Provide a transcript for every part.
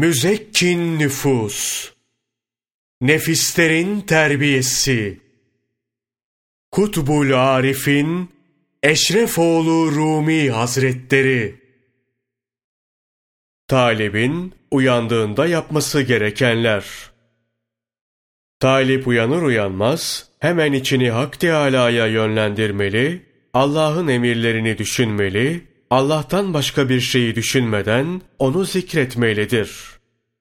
Müzekkin nüfus, nefislerin terbiyesi, Kutbul Arif'in Eşrefoğlu Rumi Hazretleri, Talibin uyandığında yapması gerekenler. Talip uyanır uyanmaz hemen içini Hak Teâlâ'ya yönlendirmeli, Allah'ın emirlerini düşünmeli, Allah'tan başka bir şeyi düşünmeden onu zikretmelidir.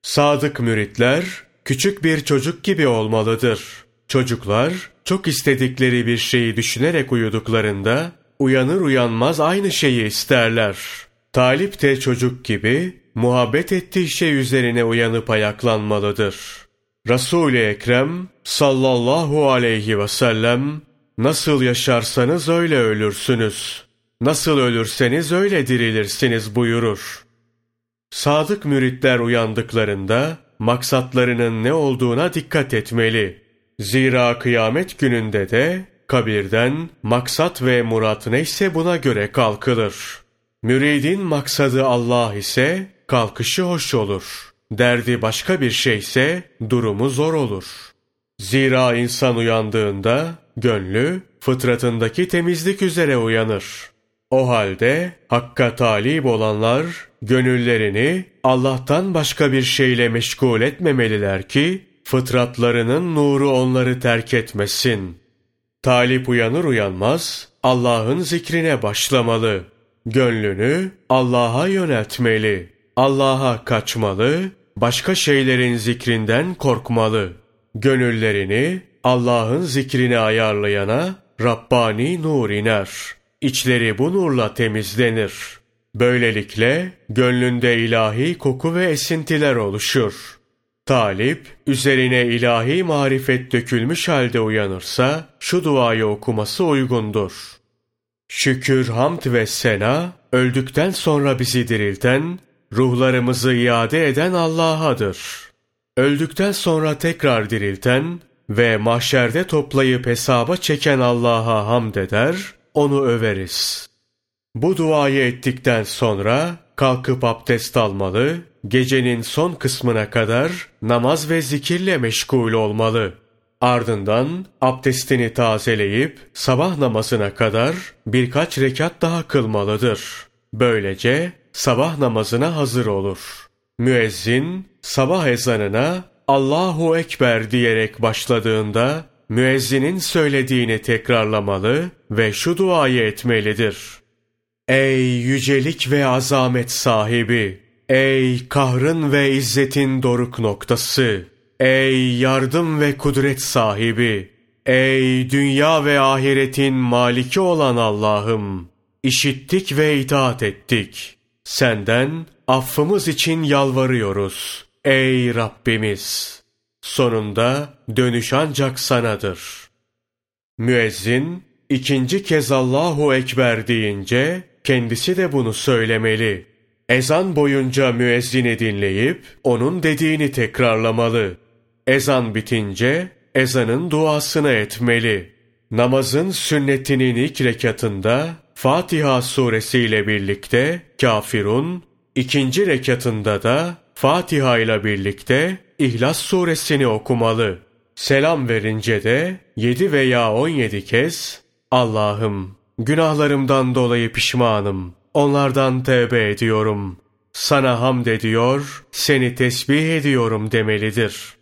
Sadık müritler küçük bir çocuk gibi olmalıdır. Çocuklar çok istedikleri bir şeyi düşünerek uyuduklarında uyanır uyanmaz aynı şeyi isterler. Talip de çocuk gibi muhabbet ettiği şey üzerine uyanıp ayaklanmalıdır. Resul-i Ekrem sallallahu aleyhi ve sellem nasıl yaşarsanız öyle ölürsünüz. Nasıl ölürseniz öyle dirilirsiniz buyurur. Sadık müritler uyandıklarında maksatlarının ne olduğuna dikkat etmeli. Zira kıyamet gününde de kabirden maksat ve murat neyse buna göre kalkılır. Müridin maksadı Allah ise kalkışı hoş olur. Derdi başka bir şeyse durumu zor olur. Zira insan uyandığında gönlü fıtratındaki temizlik üzere uyanır. O halde hakka talip olanlar gönüllerini Allah'tan başka bir şeyle meşgul etmemeliler ki fıtratlarının nuru onları terk etmesin. Talip uyanır uyanmaz Allah'ın zikrine başlamalı. Gönlünü Allah'a yöneltmeli. Allah'a kaçmalı, başka şeylerin zikrinden korkmalı. Gönüllerini Allah'ın zikrine ayarlayana Rabbani nur iner. İçleri bu nurla temizlenir. Böylelikle gönlünde ilahi koku ve esintiler oluşur. Talip, üzerine ilahi marifet dökülmüş halde uyanırsa, şu duayı okuması uygundur. Şükür, hamd ve sena, öldükten sonra bizi dirilten, ruhlarımızı iade eden Allah'adır. Öldükten sonra tekrar dirilten ve mahşerde toplayıp hesaba çeken Allah'a hamd eder, onu överiz. Bu duayı ettikten sonra kalkıp abdest almalı, gecenin son kısmına kadar namaz ve zikirle meşgul olmalı. Ardından abdestini tazeleyip sabah namazına kadar birkaç rekat daha kılmalıdır. Böylece sabah namazına hazır olur. Müezzin sabah ezanına Allahu Ekber diyerek başladığında müezzinin söylediğini tekrarlamalı ve şu duayı etmelidir. Ey yücelik ve azamet sahibi! Ey kahrın ve izzetin doruk noktası! Ey yardım ve kudret sahibi! Ey dünya ve ahiretin maliki olan Allah'ım! İşittik ve itaat ettik. Senden affımız için yalvarıyoruz. Ey Rabbimiz! Sonunda dönüş ancak sanadır. Müezzin ikinci kez Allahu Ekber deyince kendisi de bunu söylemeli. Ezan boyunca müezzini dinleyip onun dediğini tekrarlamalı. Ezan bitince ezanın duasını etmeli. Namazın sünnetinin ilk rekatında Fatiha suresiyle birlikte Kafirun, ikinci rekatında da Fatiha ile birlikte İhlas suresini okumalı. Selam verince de yedi veya on yedi kez Allah'ım günahlarımdan dolayı pişmanım. Onlardan tevbe ediyorum. Sana hamd ediyor, seni tesbih ediyorum demelidir.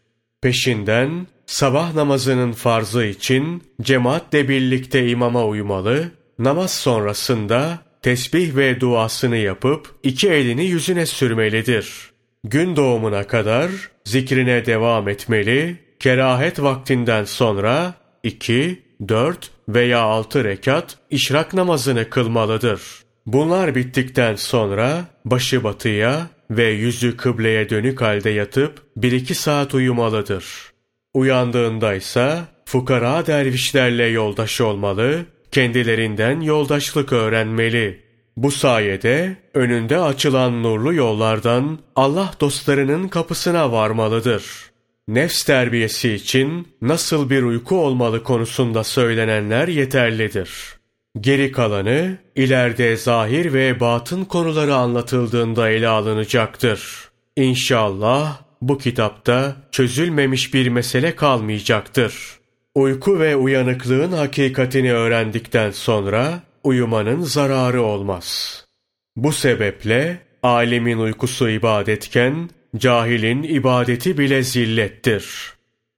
Peşinden sabah namazının farzı için cemaatle birlikte imama uymalı namaz sonrasında tesbih ve duasını yapıp iki elini yüzüne sürmelidir. Gün doğumuna kadar zikrine devam etmeli, kerahet vaktinden sonra iki, dört veya altı rekat işrak namazını kılmalıdır. Bunlar bittikten sonra başı batıya ve yüzü kıbleye dönük halde yatıp bir iki saat uyumalıdır. Uyandığında ise fukara dervişlerle yoldaş olmalı kendilerinden yoldaşlık öğrenmeli. Bu sayede önünde açılan nurlu yollardan Allah dostlarının kapısına varmalıdır. Nefs terbiyesi için nasıl bir uyku olmalı konusunda söylenenler yeterlidir. Geri kalanı ileride zahir ve batın konuları anlatıldığında ele alınacaktır. İnşallah bu kitapta çözülmemiş bir mesele kalmayacaktır. Uyku ve uyanıklığın hakikatini öğrendikten sonra uyumanın zararı olmaz. Bu sebeple alimin uykusu ibadetken cahilin ibadeti bile zillettir.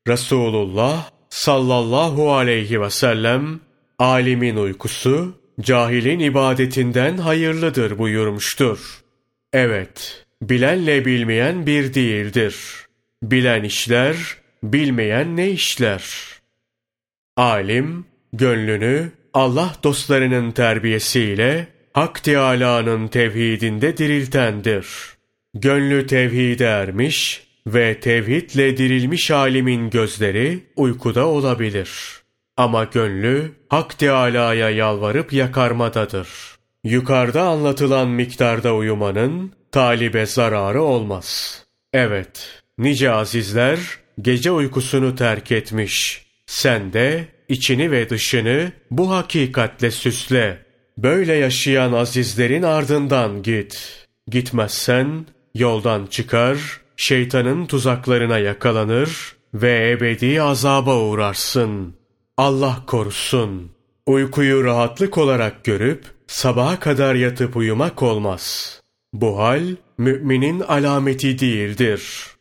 Resulullah sallallahu aleyhi ve sellem alimin uykusu cahilin ibadetinden hayırlıdır buyurmuştur. Evet, bilenle bilmeyen bir değildir. Bilen işler, bilmeyen ne işler? Alim, gönlünü Allah dostlarının terbiyesiyle Hak Teâlâ'nın tevhidinde diriltendir. Gönlü tevhide ermiş ve tevhidle dirilmiş alimin gözleri uykuda olabilir. Ama gönlü Hak Teâlâ'ya yalvarıp yakarmadadır. Yukarıda anlatılan miktarda uyumanın talibe zararı olmaz. Evet, nice azizler gece uykusunu terk etmiş. Sen de içini ve dışını bu hakikatle süsle. Böyle yaşayan azizlerin ardından git. Gitmezsen yoldan çıkar, şeytanın tuzaklarına yakalanır ve ebedi azaba uğrarsın. Allah korusun. Uykuyu rahatlık olarak görüp sabaha kadar yatıp uyumak olmaz. Bu hal müminin alameti değildir.''